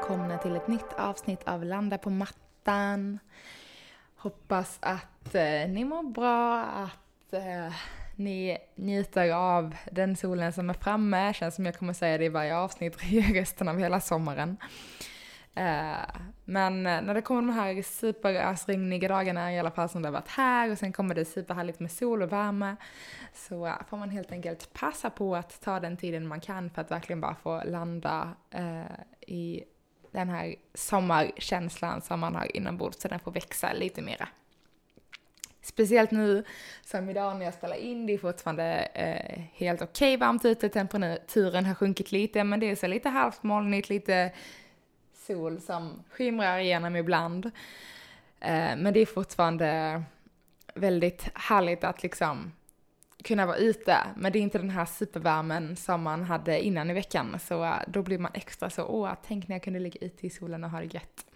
Välkomna till ett nytt avsnitt av Landa på mattan. Hoppas att eh, ni mår bra, att eh, ni njuter av den solen som är framme. Känns som jag kommer säga det i varje avsnitt resten av hela sommaren. Eh, men eh, när det kommer de här superösregniga dagarna, i alla fall som det har varit här, och sen kommer det superhärligt med sol och värme, så får man helt enkelt passa på att ta den tiden man kan för att verkligen bara få landa eh, i den här sommarkänslan som man har inombords så den får växa lite mera. Speciellt nu som idag när jag spelar in, det är fortfarande eh, helt okej okay varmt ute, temperaturen har sjunkit lite men det är så lite halvt molnigt, lite sol som skimrar igenom ibland. Eh, men det är fortfarande väldigt härligt att liksom kunna vara ute, men det är inte den här supervärmen som man hade innan i veckan, så eh, då blir man extra så, åh, tänk när jag kunde ligga ute i solen och ha det gött.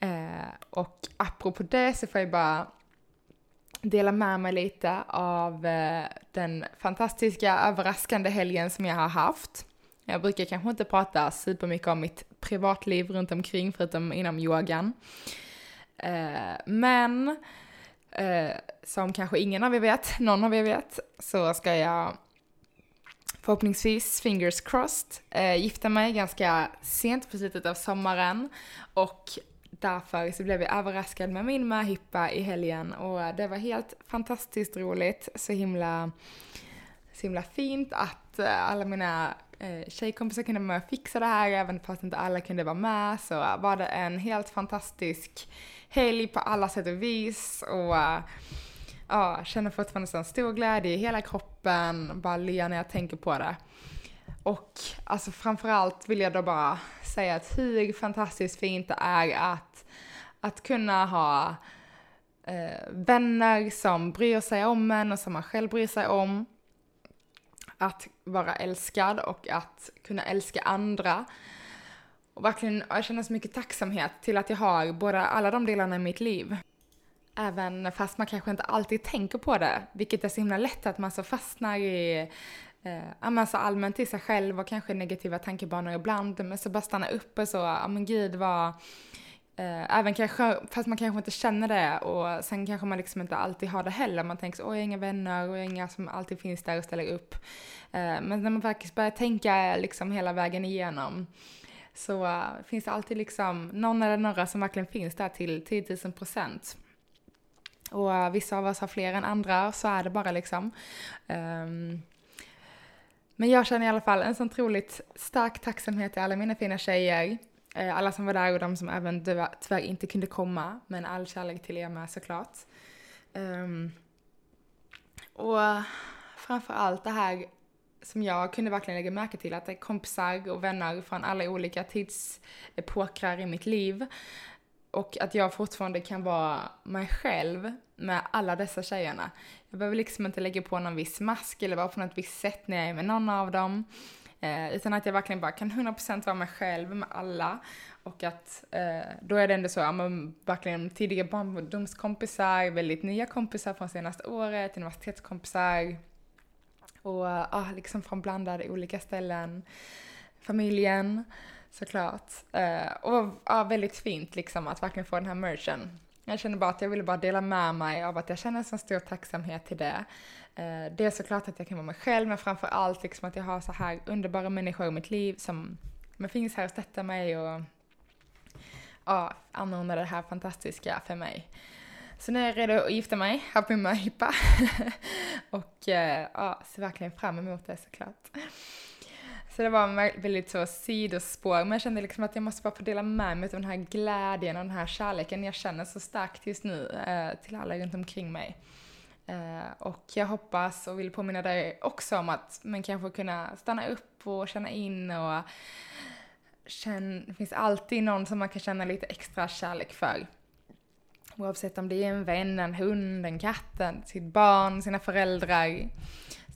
Eh, och apropå det så får jag bara dela med mig lite av eh, den fantastiska överraskande helgen som jag har haft. Jag brukar kanske inte prata supermycket om mitt privatliv runt omkring förutom inom yogan. Eh, men eh, som kanske ingen av er vet, någon av er vet, så ska jag förhoppningsvis, fingers crossed, eh, gifta mig ganska sent på slutet av sommaren. Och därför så blev jag överraskad med min möhippa i helgen. Och det var helt fantastiskt roligt, så himla, så himla fint att eh, alla mina eh, tjejkompisar kunde vara med och fixa det här, även fast inte alla kunde vara med så eh, var det en helt fantastisk helg på alla sätt och vis och eh, ja, känner fortfarande en stor glädje i hela kroppen, bara ler när jag tänker på det. Och alltså framförallt vill jag då bara säga att hur fantastiskt fint det är att, att kunna ha eh, vänner som bryr sig om en och som man själv bryr sig om. Att vara älskad och att kunna älska andra. Och verkligen, jag känner så mycket tacksamhet till att jag har båda, alla de delarna i mitt liv. Även fast man kanske inte alltid tänker på det, vilket är så himla lätt att man så fastnar i eh, så allmänt i sig själv och kanske negativa tankebanor ibland, men så bara stanna upp och så, ja men gud vad eh, Även kanske, fast man kanske inte känner det och sen kanske man liksom inte alltid har det heller. Man tänker så, jag har inga vänner och jag har inga som alltid finns där och ställer upp. Eh, men när man faktiskt börjar tänka liksom hela vägen igenom så uh, finns det alltid liksom någon eller några som verkligen finns där till 10 000 procent. Och uh, vissa av oss har fler än andra, så är det bara liksom. Um, men jag känner i alla fall en sån otroligt stark tacksamhet till alla mina fina tjejer. Eh, alla som var där och de som även tyvärr inte kunde komma. Men all kärlek till er med såklart. Um, och framför allt det här som jag kunde verkligen lägga märke till, att det är kompisar och vänner från alla olika tidsepokrar i mitt liv. Och att jag fortfarande kan vara mig själv med alla dessa tjejerna. Jag behöver liksom inte lägga på någon viss mask eller vara på något visst sätt när jag är med någon av dem. Eh, utan att jag verkligen bara kan 100% vara mig själv med alla. Och att eh, då är det ändå så, ja men verkligen tidiga barndomskompisar, väldigt nya kompisar från senaste året, universitetskompisar, och ja, liksom från blandade olika ställen. Familjen såklart. Eh, och ja, väldigt fint liksom att verkligen få den här merchen. Jag känner bara att jag ville bara dela med mig av att jag känner en sån stor tacksamhet till det. Uh, det är såklart att jag kan vara mig själv, men framför allt liksom att jag har så här underbara människor i mitt liv som men finns här och stöttar mig och ja, anordnar det här fantastiska för mig. Så nu är jag redo att gifta mig, här på min möhippa. och eh, ja, ser verkligen fram emot det såklart. Så det var väldigt så sidospår, men jag kände liksom att jag måste bara få dela med mig av den här glädjen och den här kärleken jag känner så starkt just nu eh, till alla runt omkring mig. Eh, och jag hoppas och vill påminna dig också om att man kanske kunna stanna upp och känna in och känn, det finns alltid någon som man kan känna lite extra kärlek för. Oavsett om det är en vän, en hund, en katt, sitt barn, sina föräldrar.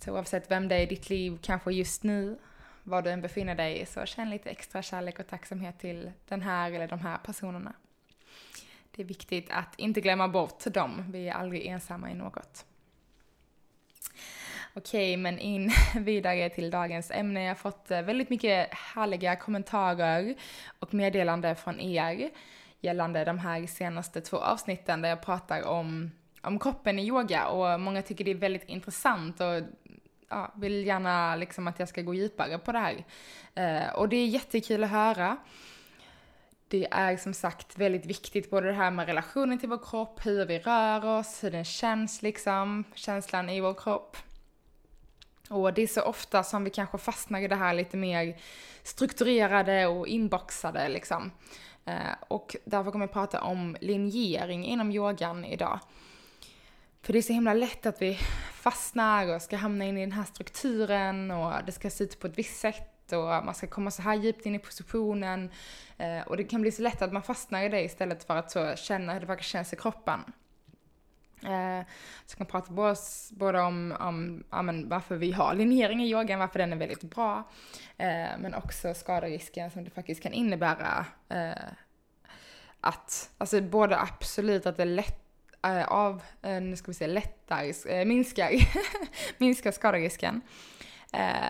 Så oavsett vem det är i ditt liv, kanske just nu, var du än befinner dig, så känn lite extra kärlek och tacksamhet till den här eller de här personerna. Det är viktigt att inte glömma bort dem. Vi är aldrig ensamma i något. Okej, men in vidare till dagens ämne. Jag har fått eh, väldigt mycket härliga kommentarer och meddelande från er gällande de här senaste två avsnitten där jag pratar om, om kroppen i yoga och många tycker det är väldigt intressant och ja, vill gärna liksom att jag ska gå djupare på det här. Eh, och det är jättekul att höra det är som sagt väldigt viktigt, både det här med relationen till vår kropp, hur vi rör oss, hur den känns liksom, känslan i vår kropp. Och det är så ofta som vi kanske fastnar i det här lite mer strukturerade och inboxade liksom. Eh, och därför kommer jag prata om linjering inom yogan idag. För det är så himla lätt att vi fastnar och ska hamna in i den här strukturen och det ska se ut på ett visst sätt och man ska komma så här djupt in i positionen. Eh, och det kan bli så lätt att man fastnar i det istället för att så känna hur det faktiskt känns i kroppen. Eh, så kan prata både, både om, om ja, men varför vi har linjering i yogan, varför den är väldigt bra, eh, men också skaderisken som det faktiskt kan innebära. Att, alltså både absolut att det är lätt Eh, av, äh, nu ska vi se, lättar, äh, eh, minskar, minskar skaderisken.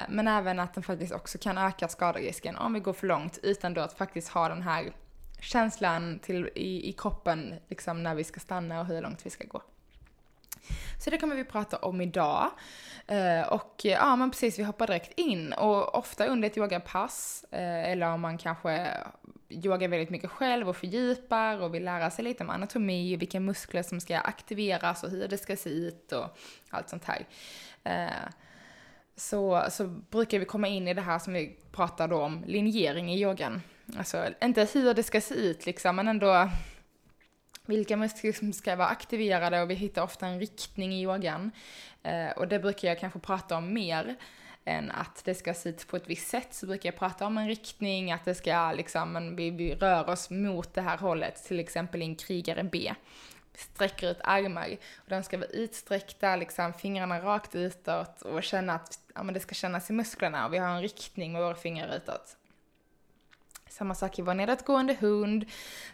Men även att den faktiskt också kan öka skaderisken om vi går för långt utan då att faktiskt ha den här känslan till, i, i kroppen liksom när vi ska stanna och hur långt vi ska gå. Så det kommer vi prata om idag. Och ja men precis, vi hoppar direkt in. Och ofta under ett yogapass, eller om man kanske yogar väldigt mycket själv och fördjupar och vill lära sig lite om anatomi, vilka muskler som ska aktiveras och hur det ska se ut och allt sånt här eh, så, så brukar vi komma in i det här som vi pratade om, linjering i yogan. Alltså inte hur det ska se ut liksom, men ändå vilka muskler som ska vara aktiverade och vi hittar ofta en riktning i yogan. Eh, och det brukar jag kanske prata om mer än att det ska se ut på ett visst sätt så brukar jag prata om en riktning, att det ska liksom, vi, vi rör oss mot det här hållet, till exempel i en krigare B sträcker ut armar. Och de ska vara utsträckta, liksom fingrarna rakt utåt och känna att ja, men det ska kännas i musklerna och vi har en riktning med våra fingrar utåt. Samma sak i vår nedåtgående hund,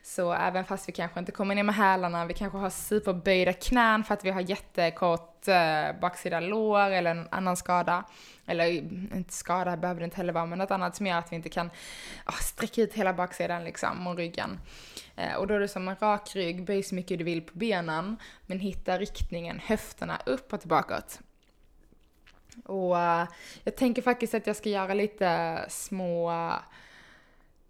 så även fast vi kanske inte kommer ner med hälarna, vi kanske har superböjda knän för att vi har jättekort eh, baksida lår eller en annan skada. Eller inte skada behöver det inte heller vara, men något annat som gör att vi inte kan oh, sträcka ut hela baksidan liksom och ryggen. Eh, och då är det som en rak rygg, böj så mycket du vill på benen, men hitta riktningen, höfterna upp och tillbaka. Och uh, jag tänker faktiskt att jag ska göra lite små uh,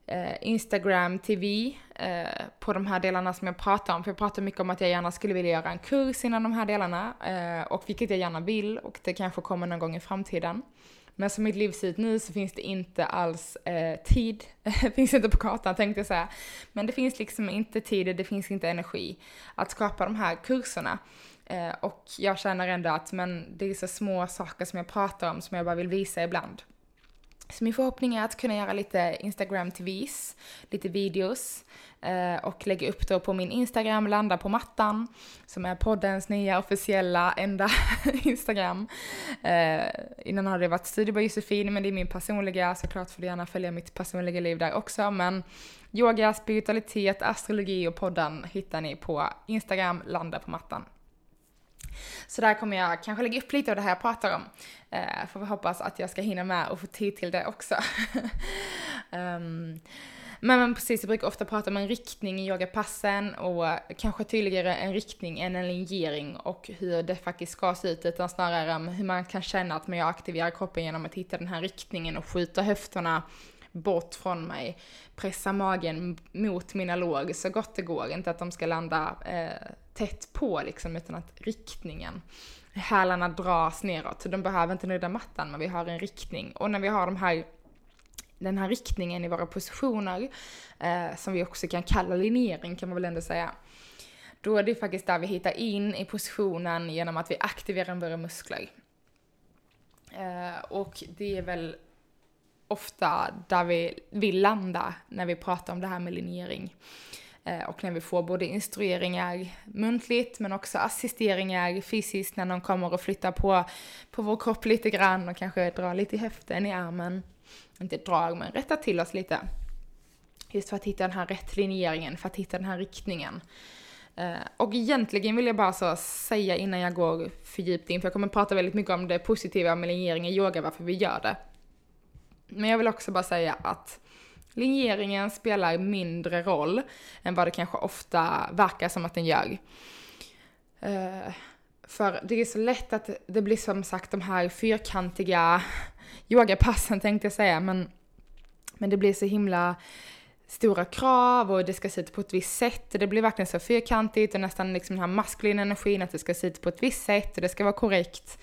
Eh, Instagram TV eh, på de här delarna som jag pratar om. För jag pratar mycket om att jag gärna skulle vilja göra en kurs inom de här delarna. Eh, och vilket jag gärna vill och det kanske kommer någon gång i framtiden. Men som mitt liv ser ut nu så finns det inte alls eh, tid, finns inte på kartan tänkte jag säga. Men det finns liksom inte tid, det finns inte energi att skapa de här kurserna. Eh, och jag känner ändå att men det är så små saker som jag pratar om som jag bara vill visa ibland. Så min förhoppning är att kunna göra lite Instagram TVs, lite videos eh, och lägga upp då på min Instagram, Landa på mattan, som är poddens nya officiella enda Instagram. Eh, innan har det varit Studiebar Josefin, men det är min personliga, såklart får du gärna följa mitt personliga liv där också, men yoga, spiritualitet, astrologi och podden hittar ni på Instagram, Landa på mattan. Så där kommer jag kanske lägga upp lite av det här jag pratar om. Eh, får vi hoppas att jag ska hinna med och få tid till det också. um, men, men precis, jag brukar ofta prata om en riktning i yogapassen och kanske tydligare en riktning än en linjering och hur det faktiskt ska se ut utan snarare om hur man kan känna att man aktiverar kroppen genom att hitta den här riktningen och skjuta höfterna bort från mig, pressa magen mot mina låg så gott det går, inte att de ska landa eh, tätt på liksom, utan att riktningen, hälarna dras neråt. Så de behöver inte nudda mattan, men vi har en riktning. Och när vi har de här den här riktningen i våra positioner, eh, som vi också kan kalla linjering kan man väl ändå säga. då är det faktiskt där vi hittar in i positionen genom att vi aktiverar våra muskler. Eh, och det är väl ofta där vi vill landa när vi pratar om det här med linjering. Eh, och när vi får både instrueringar muntligt men också assisteringar fysiskt när någon kommer och flyttar på, på vår kropp lite grann och kanske drar lite i höften i armen. Inte drar, men rättar till oss lite. Just för att hitta den här rätt linjeringen, för att hitta den här riktningen. Eh, och egentligen vill jag bara så säga innan jag går för djupt in, för jag kommer prata väldigt mycket om det positiva med linjering i yoga, varför vi gör det. Men jag vill också bara säga att linjeringen spelar mindre roll än vad det kanske ofta verkar som att den gör. Uh, för det är så lätt att det blir som sagt de här fyrkantiga yogapassen tänkte jag säga, men, men det blir så himla stora krav och det ska se ut på ett visst sätt. Det blir verkligen så fyrkantigt och nästan liksom den här maskulina energin att det ska se ut på ett visst sätt och det ska vara korrekt.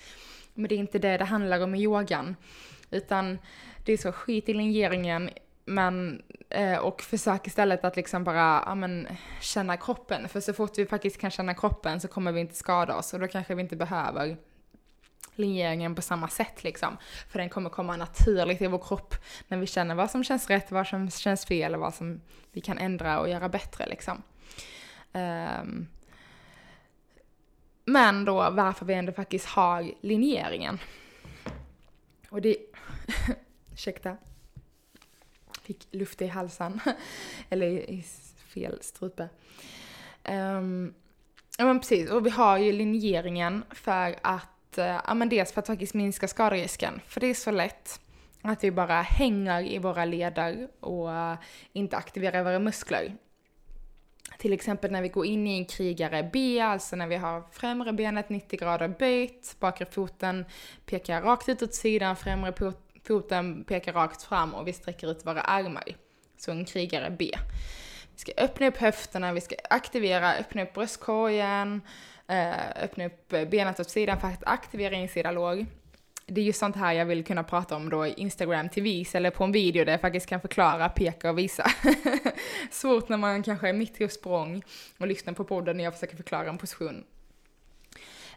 Men det är inte det det handlar om i yogan. Utan det är så skit i linjeringen men, eh, och försök istället att liksom bara, ja men, känna kroppen. För så fort vi faktiskt kan känna kroppen så kommer vi inte skada oss och då kanske vi inte behöver linjeringen på samma sätt liksom. För den kommer komma naturligt i vår kropp när vi känner vad som känns rätt, vad som känns fel och vad som vi kan ändra och göra bättre liksom. Um, men då varför vi ändå faktiskt har linjeringen. Och det... ursäkta. Fick luft i halsen. Eller i fel strupe. Um, ja men precis, och vi har ju linjeringen för att, eh, ja men dels för att faktiskt minska skaderisken. För det är så lätt att vi bara hänger i våra leder och inte aktiverar våra muskler. Till exempel när vi går in i en krigare B, alltså när vi har främre benet 90 grader böjt, bakre foten pekar rakt ut åt sidan, främre foten pekar rakt fram och vi sträcker ut våra armar. Så en krigare B. Vi ska öppna upp höfterna, vi ska aktivera, öppna upp bröstkorgen, eh, öppna upp benet åt sidan för att aktivera insida låg. det är ju sånt här jag vill kunna prata om då i Instagram till vis eller på en video där jag faktiskt kan förklara, peka och visa. Svårt när man kanske är mitt i språng och lyssnar på podden när jag försöker förklara en position.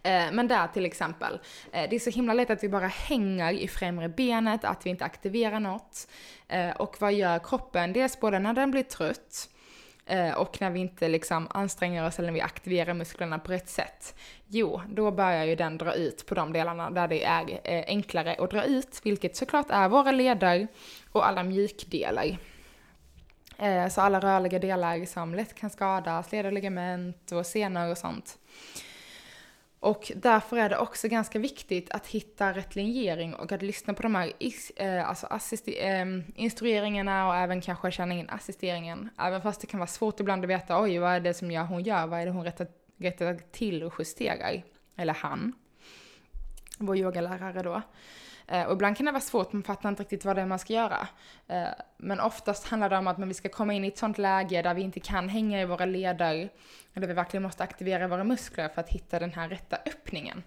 Eh, men där till exempel, eh, det är så himla lätt att vi bara hänger i främre benet, att vi inte aktiverar något. Eh, och vad gör kroppen? Dels både när den blir trött, och när vi inte liksom anstränger oss eller när vi aktiverar musklerna på rätt sätt, jo, då börjar ju den dra ut på de delarna där det är enklare att dra ut, vilket såklart är våra leder och alla mjukdelar. Så alla rörliga delar som lätt kan skadas, leder, ligament och senor och sånt. Och därför är det också ganska viktigt att hitta rätt linjering och att lyssna på de här eh, alltså eh, instrueringarna och även kanske känna in assisteringen. Även fast det kan vara svårt ibland att veta, oj vad är det som jag, hon gör, vad är det hon rättar, rättar till och justerar? Eller han. Vår yogalärare då. Eh, och ibland kan det vara svårt, man fattar inte riktigt vad det är man ska göra. Eh, men oftast handlar det om att vi ska komma in i ett sånt läge där vi inte kan hänga i våra leder, där vi verkligen måste aktivera våra muskler för att hitta den här rätta öppningen.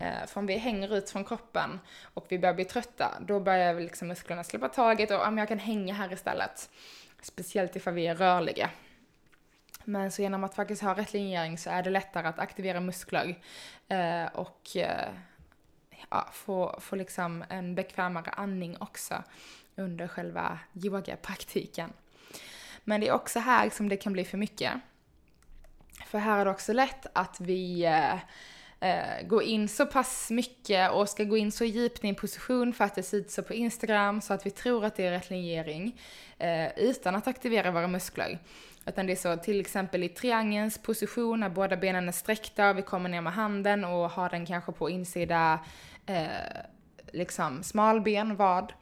Eh, för om vi hänger ut från kroppen och vi börjar bli trötta, då börjar liksom musklerna släppa taget och ah, ja, jag kan hänga här istället. Speciellt ifall vi är rörliga. Men så genom att faktiskt ha rätt linjering så är det lättare att aktivera muskler och ja, få, få liksom en bekvämare andning också under själva yogapraktiken. Men det är också här som det kan bli för mycket. För här är det också lätt att vi eh, eh, går in så pass mycket och ska gå in så djupt i en position för att det ser ut så på Instagram så att vi tror att det är rätt linjering eh, utan att aktivera våra muskler. Utan det är så till exempel i triangelns position när båda benen är sträckta och vi kommer ner med handen och har den kanske på insida eh, liksom smalben, vad.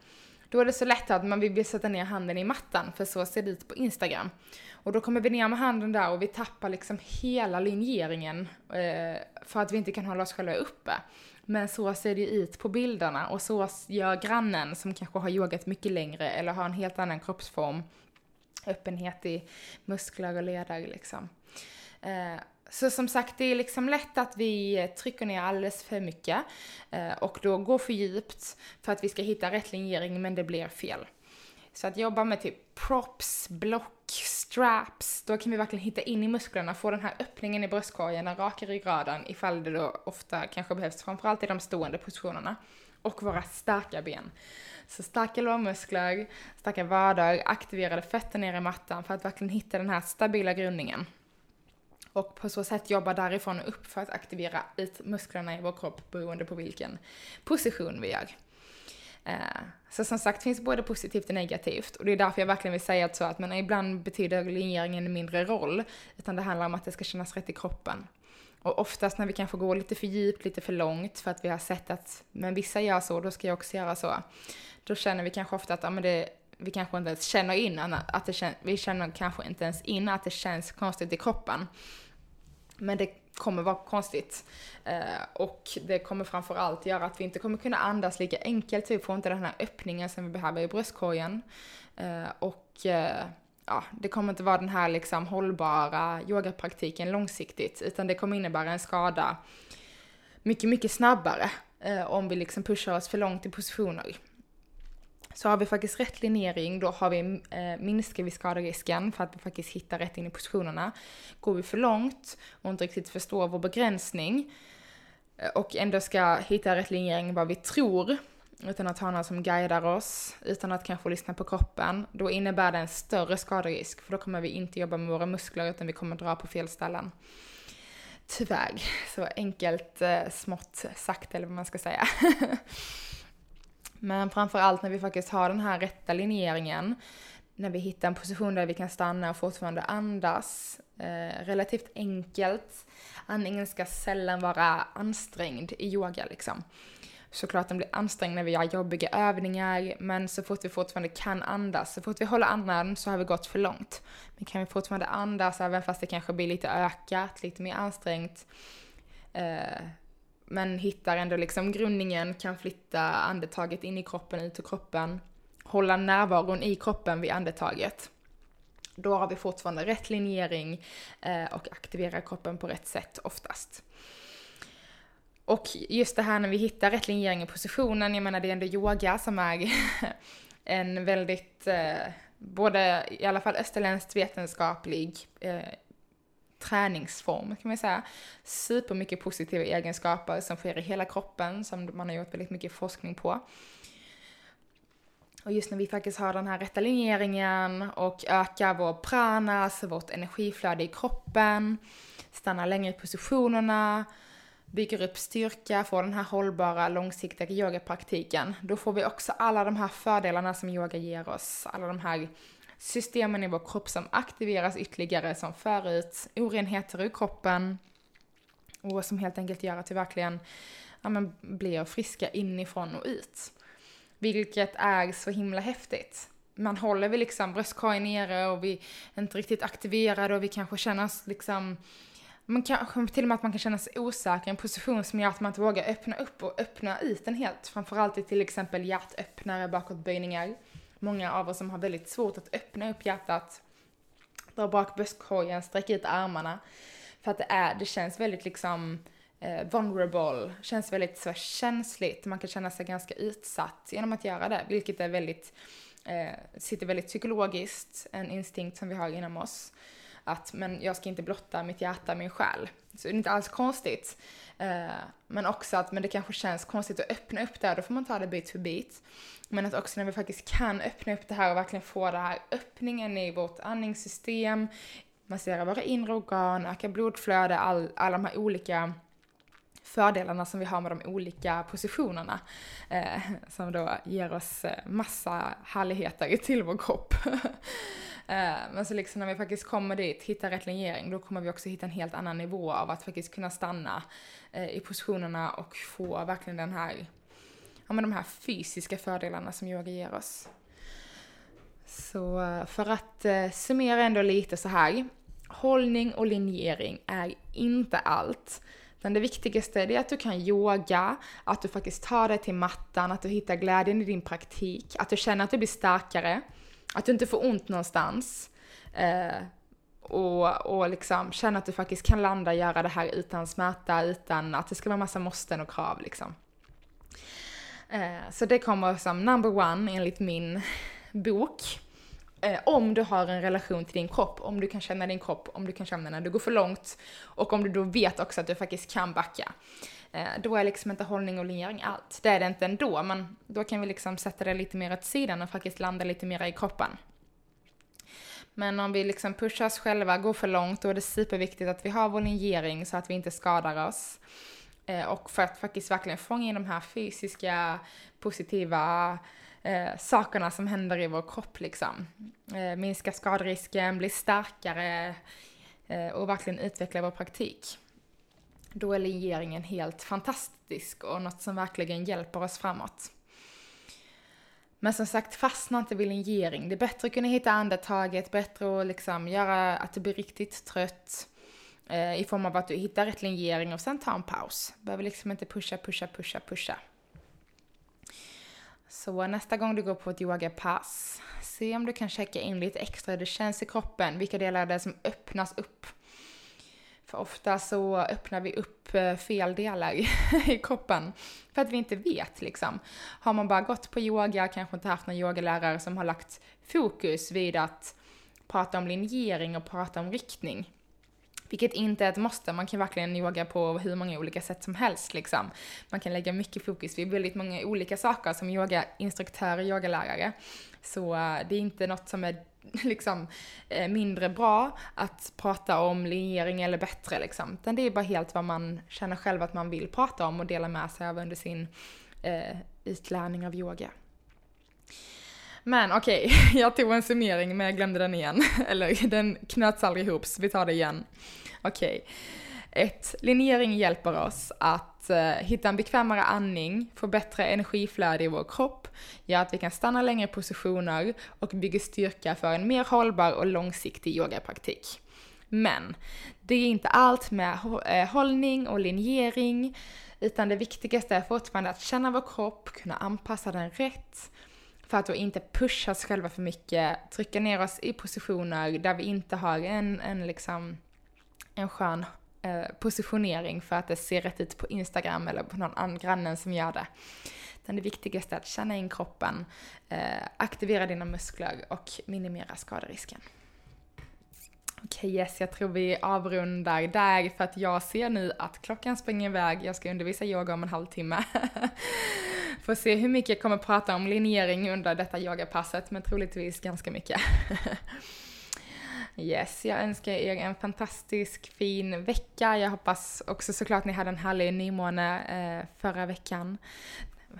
Då är det så lätt att man vill sätta ner handen i mattan, för så ser det ut på Instagram. Och då kommer vi ner med handen där och vi tappar liksom hela linjeringen eh, för att vi inte kan hålla oss själva uppe. Men så ser det ut på bilderna och så gör grannen som kanske har yogat mycket längre eller har en helt annan kroppsform. Öppenhet i muskler och leder liksom. Eh, så som sagt, det är liksom lätt att vi trycker ner alldeles för mycket eh, och då går för djupt för att vi ska hitta rätt linjering men det blir fel. Så att jobba med typ props, block, straps, då kan vi verkligen hitta in i musklerna, få den här öppningen i bröstkorgen, den raka ryggraden ifall det då ofta kanske behövs, framförallt i de stående positionerna. Och våra starka ben. Så starka lårmuskler, starka vader, aktiverade fötter ner i mattan för att verkligen hitta den här stabila grundningen. Och på så sätt jobba därifrån och upp för att aktivera ut musklerna i vår kropp beroende på vilken position vi gör. Eh, så som sagt finns både positivt och negativt och det är därför jag verkligen vill säga att så att men ibland betyder linjeringen mindre roll utan det handlar om att det ska kännas rätt i kroppen. Och oftast när vi kanske går lite för djupt, lite för långt för att vi har sett att men vissa gör så, då ska jag också göra så. Då känner vi kanske ofta att ja, men det, vi kanske inte ens känner in att det känns, vi känner kanske inte ens in att det känns konstigt i kroppen. Men det kommer vara konstigt. Eh, och det kommer framförallt göra att vi inte kommer kunna andas lika enkelt, typ, vi får inte den här öppningen som vi behöver i bröstkorgen. Eh, och eh, ja, det kommer inte vara den här liksom hållbara yogapraktiken långsiktigt, utan det kommer innebära en skada mycket, mycket snabbare eh, om vi liksom pushar oss för långt i positioner. Så har vi faktiskt rätt linjering, då har vi, eh, minskar vi skaderisken för att vi faktiskt hittar rätt in i positionerna. Går vi för långt och inte riktigt förstår vår begränsning eh, och ändå ska hitta rätt linjering vad vi tror, utan att ha någon som guidar oss, utan att kanske lyssna på kroppen, då innebär det en större skaderisk, för då kommer vi inte jobba med våra muskler, utan vi kommer dra på fel ställen. Tyvärr, så enkelt, eh, smått sagt, eller vad man ska säga. Men framförallt när vi faktiskt har den här rätta linjeringen, när vi hittar en position där vi kan stanna och fortfarande andas, eh, relativt enkelt. Andningen ska sällan vara ansträngd i yoga liksom. Såklart den blir ansträngd när vi gör jobbiga övningar, men så fort vi fortfarande kan andas, så fort vi håller andan så har vi gått för långt. Men kan vi fortfarande andas även fast det kanske blir lite ökat, lite mer ansträngt, eh, men hittar ändå liksom grundningen, kan flytta andetaget in i kroppen, ut ur kroppen, hålla närvaron i kroppen vid andetaget. Då har vi fortfarande rätt linjering eh, och aktiverar kroppen på rätt sätt oftast. Och just det här när vi hittar rätt linjering i positionen, jag menar det är ändå yoga som är en väldigt, eh, både i alla fall österländskt vetenskaplig eh, träningsform kan man säga. Supermycket positiva egenskaper som sker i hela kroppen som man har gjort väldigt mycket forskning på. Och just när vi faktiskt har den här rätta linjeringen och ökar vår prana, alltså vårt energiflöde i kroppen, stannar längre i positionerna, bygger upp styrka, får den här hållbara, långsiktiga yogapraktiken, då får vi också alla de här fördelarna som yoga ger oss. Alla de här systemen i vår kropp som aktiveras ytterligare som för ut orenheter ur kroppen och som helt enkelt gör att vi verkligen ja, men, blir friska inifrån och ut. Vilket är så himla häftigt. Man håller vi liksom bröstkorgen nere och vi är inte riktigt aktiverade och vi kanske känner oss liksom man kanske till och med att man kan känna sig osäker i en position som gör att man inte vågar öppna upp och öppna ut den helt. Framförallt i till exempel hjärtöppnare, bakåtböjningar. Många av oss som har väldigt svårt att öppna upp hjärtat, dra bak bröstkorgen, sträcka ut armarna. För att det är, det känns väldigt liksom eh, vulnerable, känns väldigt så känsligt. Man kan känna sig ganska utsatt genom att göra det, vilket är väldigt, eh, sitter väldigt psykologiskt, en instinkt som vi har inom oss. Att, men jag ska inte blotta mitt hjärta, min själ. Så det är inte alls konstigt. Eh, men också att, men det kanske känns konstigt att öppna upp det, då får man ta det bit för bit. Men att också när vi faktiskt kan öppna upp det här och verkligen få den här öppningen i vårt andningssystem, massera våra inre organ, öka blodflöde, all, alla de här olika fördelarna som vi har med de olika positionerna. Eh, som då ger oss eh, massa härligheter till vår kropp. Eh, men så liksom när vi faktiskt kommer dit, hittar rätt linjering, då kommer vi också hitta en helt annan nivå av att faktiskt kunna stanna eh, i positionerna och få verkligen den här ja, men de här fysiska fördelarna som yoga ger oss. Så eh, för att summera ändå lite så här. Hållning och linjering är inte allt. Men det viktigaste är att du kan yoga, att du faktiskt tar dig till mattan, att du hittar glädjen i din praktik, att du känner att du blir starkare, att du inte får ont någonstans. Eh, och, och liksom känna att du faktiskt kan landa och göra det här utan smärta, utan att det ska vara massa måsten och krav liksom. Eh, så det kommer som number one enligt min bok. Eh, om du har en relation till din kropp, om du kan känna din kropp, om du kan känna när du går för långt och om du då vet också att du faktiskt kan backa. Eh, då är liksom inte hållning och linjering allt. Det är det inte ändå, men då kan vi liksom sätta det lite mer åt sidan och faktiskt landa lite mer i kroppen. Men om vi liksom pushar oss själva, går för långt, då är det superviktigt att vi har vår linjering så att vi inte skadar oss. Eh, och för att faktiskt verkligen fånga in de här fysiska, positiva eh, sakerna som händer i vår kropp liksom. Eh, minska skadrisken, bli starkare eh, och verkligen utveckla vår praktik. Då är linjeringen helt fantastisk och något som verkligen hjälper oss framåt. Men som sagt, fastna inte vid linjering. Det är bättre att kunna hitta andetaget, bättre att liksom göra att du blir riktigt trött eh, i form av att du hittar rätt linjering och sen ta en paus. Behöver liksom inte pusha, pusha, pusha, pusha. Så nästa gång du går på ett yogapass, se om du kan checka in lite extra hur det känns i kroppen, vilka delar det är som öppnas upp. För ofta så öppnar vi upp eh, fel delar i kroppen för att vi inte vet liksom. Har man bara gått på yoga, kanske inte haft någon yogalärare som har lagt fokus vid att prata om linjering och prata om riktning, vilket inte är ett måste, man kan verkligen yoga på hur många olika sätt som helst liksom. Man kan lägga mycket fokus vid väldigt många olika saker som yogainstruktör och yogalärare. Så eh, det är inte något som är liksom eh, mindre bra att prata om linjering eller bättre liksom. Utan det är bara helt vad man känner själv att man vill prata om och dela med sig av under sin eh, utlärning av yoga. Men okej, okay, jag tog en summering men jag glömde den igen. Eller den knöts aldrig ihop så vi tar det igen. Okej. Okay. Ett, linjering hjälper oss att Eh, hitta en bekvämare andning, få bättre energiflöde i vår kropp, gör att vi kan stanna längre i positioner och bygger styrka för en mer hållbar och långsiktig yogapraktik. Men det är inte allt med eh, hållning och linjering, utan det viktigaste är fortfarande att känna vår kropp, kunna anpassa den rätt, för att då inte pusha oss själva för mycket, trycka ner oss i positioner där vi inte har en, en liksom en skön eh, positionering för att det ser rätt ut på Instagram eller på någon annan grannen som gör det. Utan det viktigaste är att känna in kroppen, eh, aktivera dina muskler och minimera skaderisken. Okej okay, yes, jag tror vi avrundar där för att jag ser nu att klockan springer iväg. Jag ska undervisa yoga om en halvtimme. Får se hur mycket jag kommer prata om linjering under detta yogapasset, men troligtvis ganska mycket. Yes, jag önskar er en fantastisk fin vecka. Jag hoppas också såklart ni hade en härlig nymåne eh, förra veckan.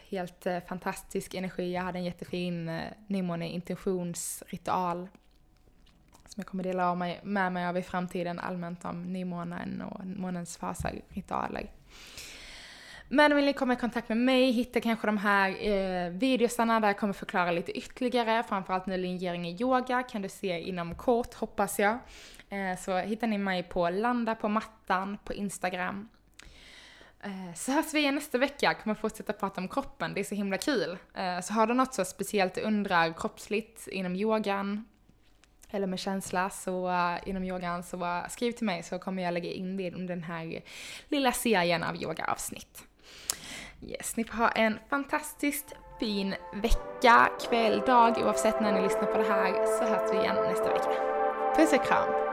Helt eh, fantastisk energi. Jag hade en jättefin eh, nymåne-intentionsritual som jag kommer dela mig, med mig av i framtiden allmänt om nymånen och månens faser, ritualer. Men vill ni komma i kontakt med mig, hitta kanske de här eh, videosarna där jag kommer förklara lite ytterligare, framförallt nu linjering i yoga kan du se inom kort hoppas jag. Eh, så hittar ni mig på Landa på mattan på Instagram. Eh, så hörs vi igen nästa vecka, kommer fortsätta prata om kroppen, det är så himla kul. Eh, så har du något så speciellt du undrar kroppsligt inom yogan, eller med känsla så uh, inom yogan så uh, skriv till mig så kommer jag lägga in det under den här lilla serien av yogaavsnitt. Yes, ni får ha en fantastiskt fin vecka, kväll, dag oavsett när ni lyssnar på det här så hörs vi igen nästa vecka. Puss och kram!